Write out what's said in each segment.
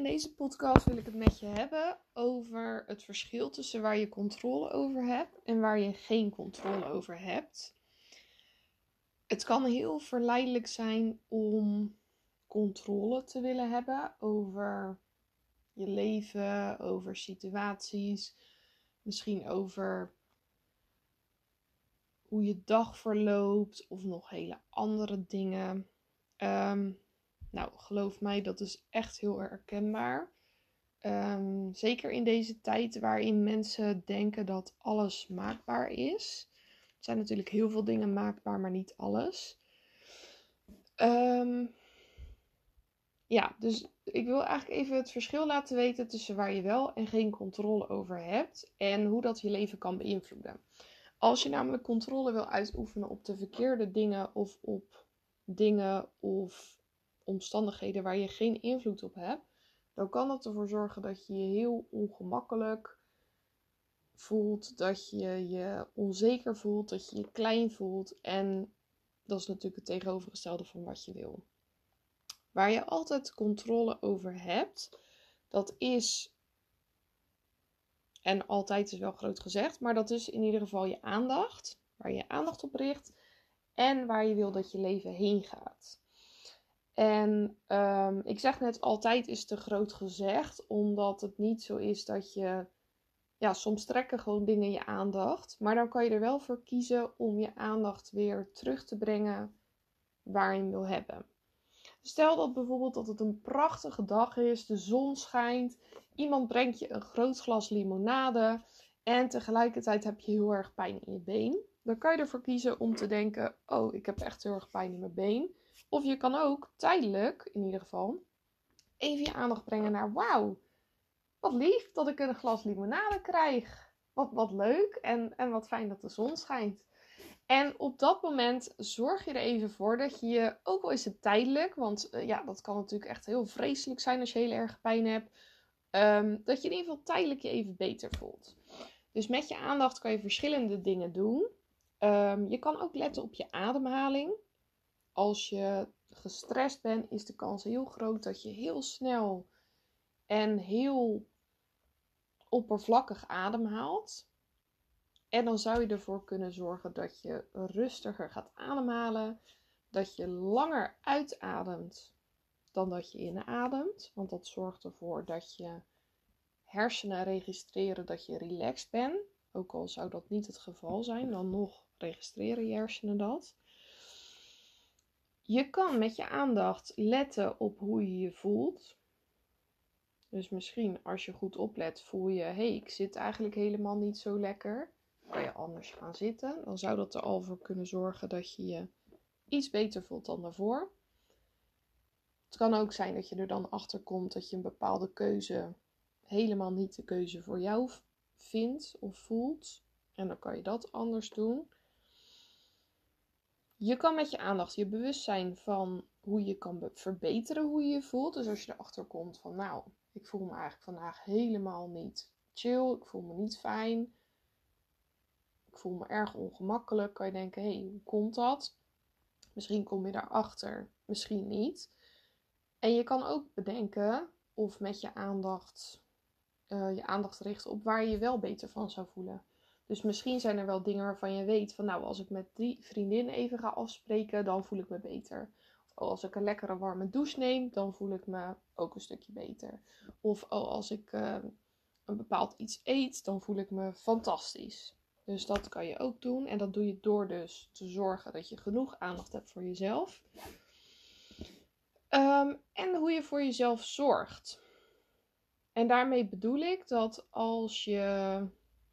In deze podcast wil ik het met je hebben over het verschil tussen waar je controle over hebt en waar je geen controle over hebt. Het kan heel verleidelijk zijn om controle te willen hebben over je leven, over situaties, misschien over hoe je dag verloopt of nog hele andere dingen. Um, nou, geloof mij, dat is echt heel herkenbaar. Um, zeker in deze tijd waarin mensen denken dat alles maakbaar is. Er zijn natuurlijk heel veel dingen maakbaar, maar niet alles. Um, ja, dus ik wil eigenlijk even het verschil laten weten tussen waar je wel en geen controle over hebt en hoe dat je leven kan beïnvloeden. Als je namelijk controle wil uitoefenen op de verkeerde dingen of op dingen of omstandigheden waar je geen invloed op hebt, dan kan dat ervoor zorgen dat je je heel ongemakkelijk voelt, dat je je onzeker voelt, dat je je klein voelt. En dat is natuurlijk het tegenovergestelde van wat je wil. Waar je altijd controle over hebt, dat is, en altijd is wel groot gezegd, maar dat is in ieder geval je aandacht, waar je aandacht op richt en waar je wil dat je leven heen gaat. En um, ik zeg net altijd is te groot gezegd, omdat het niet zo is dat je, ja, soms trekken gewoon dingen je aandacht, maar dan kan je er wel voor kiezen om je aandacht weer terug te brengen waar je hem wil hebben. Stel dat bijvoorbeeld dat het een prachtige dag is, de zon schijnt, iemand brengt je een groot glas limonade en tegelijkertijd heb je heel erg pijn in je been. Dan kan je ervoor kiezen om te denken: Oh, ik heb echt heel erg pijn in mijn been. Of je kan ook tijdelijk, in ieder geval, even je aandacht brengen naar: Wauw, wat lief dat ik een glas limonade krijg. Wat, wat leuk en, en wat fijn dat de zon schijnt. En op dat moment zorg je er even voor dat je je, ook al is het tijdelijk, want uh, ja, dat kan natuurlijk echt heel vreselijk zijn als je heel erg pijn hebt, um, dat je in ieder geval tijdelijk je even beter voelt. Dus met je aandacht kan je verschillende dingen doen. Um, je kan ook letten op je ademhaling. Als je gestrest bent, is de kans heel groot dat je heel snel en heel oppervlakkig ademhaalt. En dan zou je ervoor kunnen zorgen dat je rustiger gaat ademhalen, dat je langer uitademt dan dat je inademt, want dat zorgt ervoor dat je hersenen registreren dat je relaxed bent. Ook al zou dat niet het geval zijn, dan nog registreren je hersenen dat. Je kan met je aandacht letten op hoe je je voelt. Dus misschien als je goed oplet, voel je: hé, hey, ik zit eigenlijk helemaal niet zo lekker kan je anders gaan zitten. Dan zou dat er al voor kunnen zorgen dat je je iets beter voelt dan daarvoor. Het kan ook zijn dat je er dan achter komt dat je een bepaalde keuze helemaal niet de keuze voor jou vindt of voelt. En dan kan je dat anders doen. Je kan met je aandacht je bewustzijn van hoe je kan verbeteren hoe je je voelt. Dus als je erachter komt van nou, ik voel me eigenlijk vandaag helemaal niet chill, ik voel me niet fijn ik voel me erg ongemakkelijk, kan je denken, hé, hey, hoe komt dat? Misschien kom je daarachter, misschien niet. En je kan ook bedenken of met je aandacht uh, je aandacht richten op waar je je wel beter van zou voelen. Dus misschien zijn er wel dingen waarvan je weet van nou, als ik met die vriendin even ga afspreken, dan voel ik me beter. Of als ik een lekkere warme douche neem, dan voel ik me ook een stukje beter. Of als ik uh, een bepaald iets eet, dan voel ik me fantastisch. Dus dat kan je ook doen. En dat doe je door dus te zorgen dat je genoeg aandacht hebt voor jezelf. Um, en hoe je voor jezelf zorgt. En daarmee bedoel ik dat als je,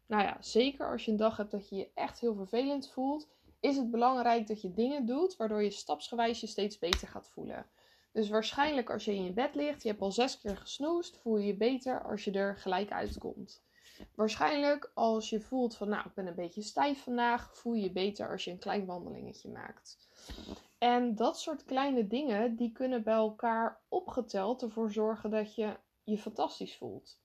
nou ja, zeker als je een dag hebt dat je je echt heel vervelend voelt, is het belangrijk dat je dingen doet waardoor je stapsgewijs je steeds beter gaat voelen. Dus waarschijnlijk als je in je bed ligt, je hebt al zes keer gesnoest, voel je je beter als je er gelijk uitkomt. Waarschijnlijk als je voelt van nou, ik ben een beetje stijf vandaag, voel je je beter als je een klein wandelingetje maakt. En dat soort kleine dingen, die kunnen bij elkaar opgeteld ervoor zorgen dat je je fantastisch voelt.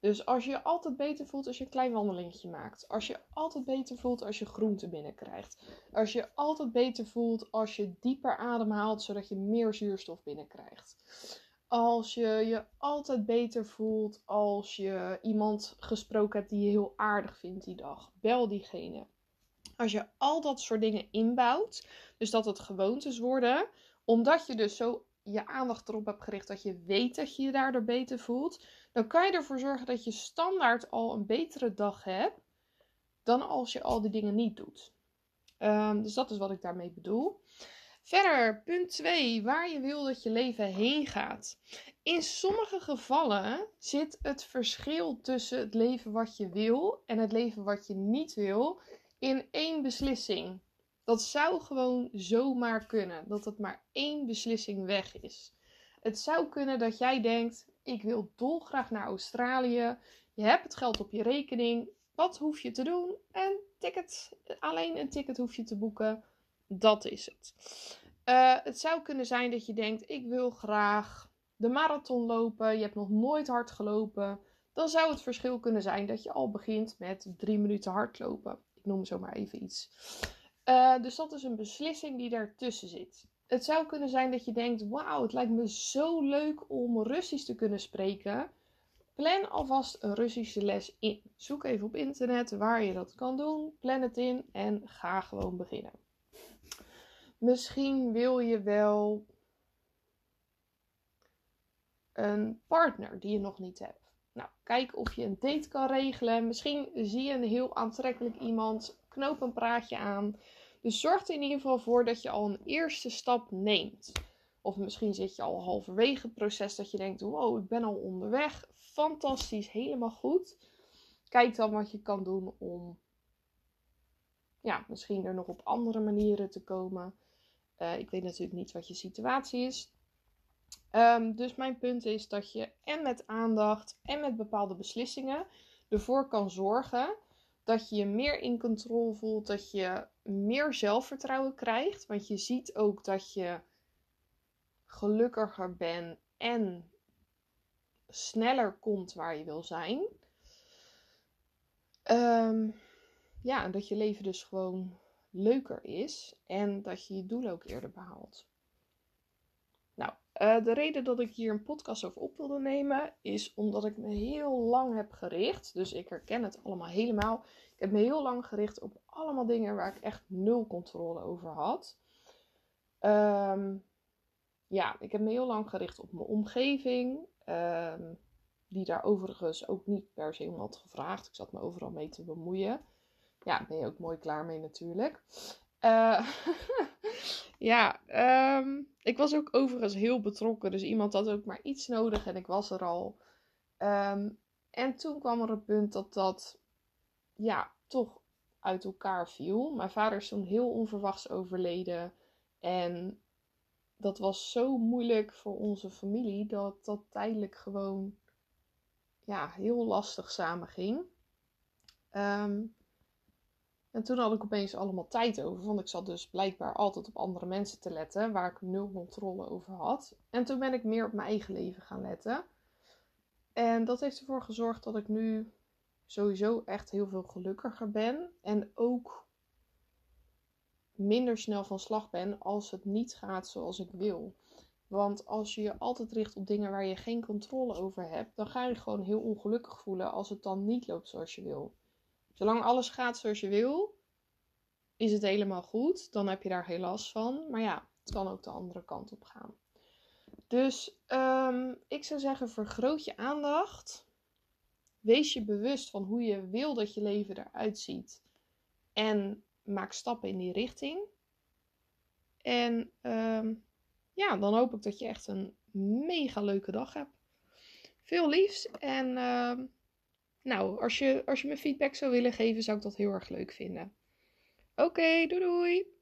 Dus als je je altijd beter voelt als je een klein wandelingetje maakt. Als je altijd beter voelt als je groente binnenkrijgt. Als je altijd beter voelt als je dieper ademhaalt, zodat je meer zuurstof binnenkrijgt. Als je je altijd beter voelt als je iemand gesproken hebt die je heel aardig vindt die dag. Bel diegene. Als je al dat soort dingen inbouwt, dus dat het gewoontes worden, omdat je dus zo je aandacht erop hebt gericht dat je weet dat je je daardoor beter voelt, dan kan je ervoor zorgen dat je standaard al een betere dag hebt dan als je al die dingen niet doet. Um, dus dat is wat ik daarmee bedoel. Verder, punt 2, waar je wil dat je leven heen gaat. In sommige gevallen zit het verschil tussen het leven wat je wil en het leven wat je niet wil in één beslissing. Dat zou gewoon zomaar kunnen, dat het maar één beslissing weg is. Het zou kunnen dat jij denkt: ik wil dolgraag naar Australië. Je hebt het geld op je rekening. Wat hoef je te doen? Een ticket. Alleen een ticket hoef je te boeken. Dat is het. Uh, het zou kunnen zijn dat je denkt: ik wil graag de marathon lopen. Je hebt nog nooit hard gelopen. Dan zou het verschil kunnen zijn dat je al begint met drie minuten hardlopen. Ik noem zo maar even iets. Uh, dus dat is een beslissing die daartussen zit. Het zou kunnen zijn dat je denkt: Wauw, het lijkt me zo leuk om Russisch te kunnen spreken. Plan alvast een Russische les in. Zoek even op internet waar je dat kan doen. Plan het in en ga gewoon beginnen. Misschien wil je wel een partner die je nog niet hebt. Nou, kijk of je een date kan regelen. Misschien zie je een heel aantrekkelijk iemand. Knoop een praatje aan. Dus zorg er in ieder geval voor dat je al een eerste stap neemt. Of misschien zit je al halverwege het proces dat je denkt: wow, ik ben al onderweg. Fantastisch, helemaal goed. Kijk dan wat je kan doen om ja, misschien er nog op andere manieren te komen. Uh, ik weet natuurlijk niet wat je situatie is. Um, dus mijn punt is dat je en met aandacht en met bepaalde beslissingen ervoor kan zorgen dat je je meer in controle voelt, dat je meer zelfvertrouwen krijgt. Want je ziet ook dat je gelukkiger bent en sneller komt waar je wil zijn. Um, ja, dat je leven dus gewoon leuker is en dat je je doel ook eerder behaalt. Uh, de reden dat ik hier een podcast over op wilde nemen is omdat ik me heel lang heb gericht. Dus ik herken het allemaal helemaal. Ik heb me heel lang gericht op allemaal dingen waar ik echt nul controle over had. Um, ja, ik heb me heel lang gericht op mijn omgeving. Um, die daar overigens ook niet per se om had gevraagd. Ik zat me overal mee te bemoeien. Ja, ben je ook mooi klaar mee natuurlijk. Uh, ja, um, ik was ook overigens heel betrokken. Dus iemand had ook maar iets nodig en ik was er al. Um, en toen kwam er een punt dat dat ja, toch uit elkaar viel. Mijn vader is toen heel onverwachts overleden. En dat was zo moeilijk voor onze familie dat dat tijdelijk gewoon ja, heel lastig samen ging. Um, en toen had ik opeens allemaal tijd over, want ik zat dus blijkbaar altijd op andere mensen te letten, waar ik nul controle over had. En toen ben ik meer op mijn eigen leven gaan letten. En dat heeft ervoor gezorgd dat ik nu sowieso echt heel veel gelukkiger ben. En ook minder snel van slag ben als het niet gaat zoals ik wil. Want als je je altijd richt op dingen waar je geen controle over hebt, dan ga je gewoon heel ongelukkig voelen als het dan niet loopt zoals je wil. Zolang alles gaat zoals je wil, is het helemaal goed. Dan heb je daar geen last van. Maar ja, het kan ook de andere kant op gaan. Dus um, ik zou zeggen, vergroot je aandacht. Wees je bewust van hoe je wil dat je leven eruit ziet. En maak stappen in die richting. En um, ja, dan hoop ik dat je echt een mega leuke dag hebt. Veel liefs en uh, nou, als je, als je me feedback zou willen geven, zou ik dat heel erg leuk vinden. Oké, doei doei!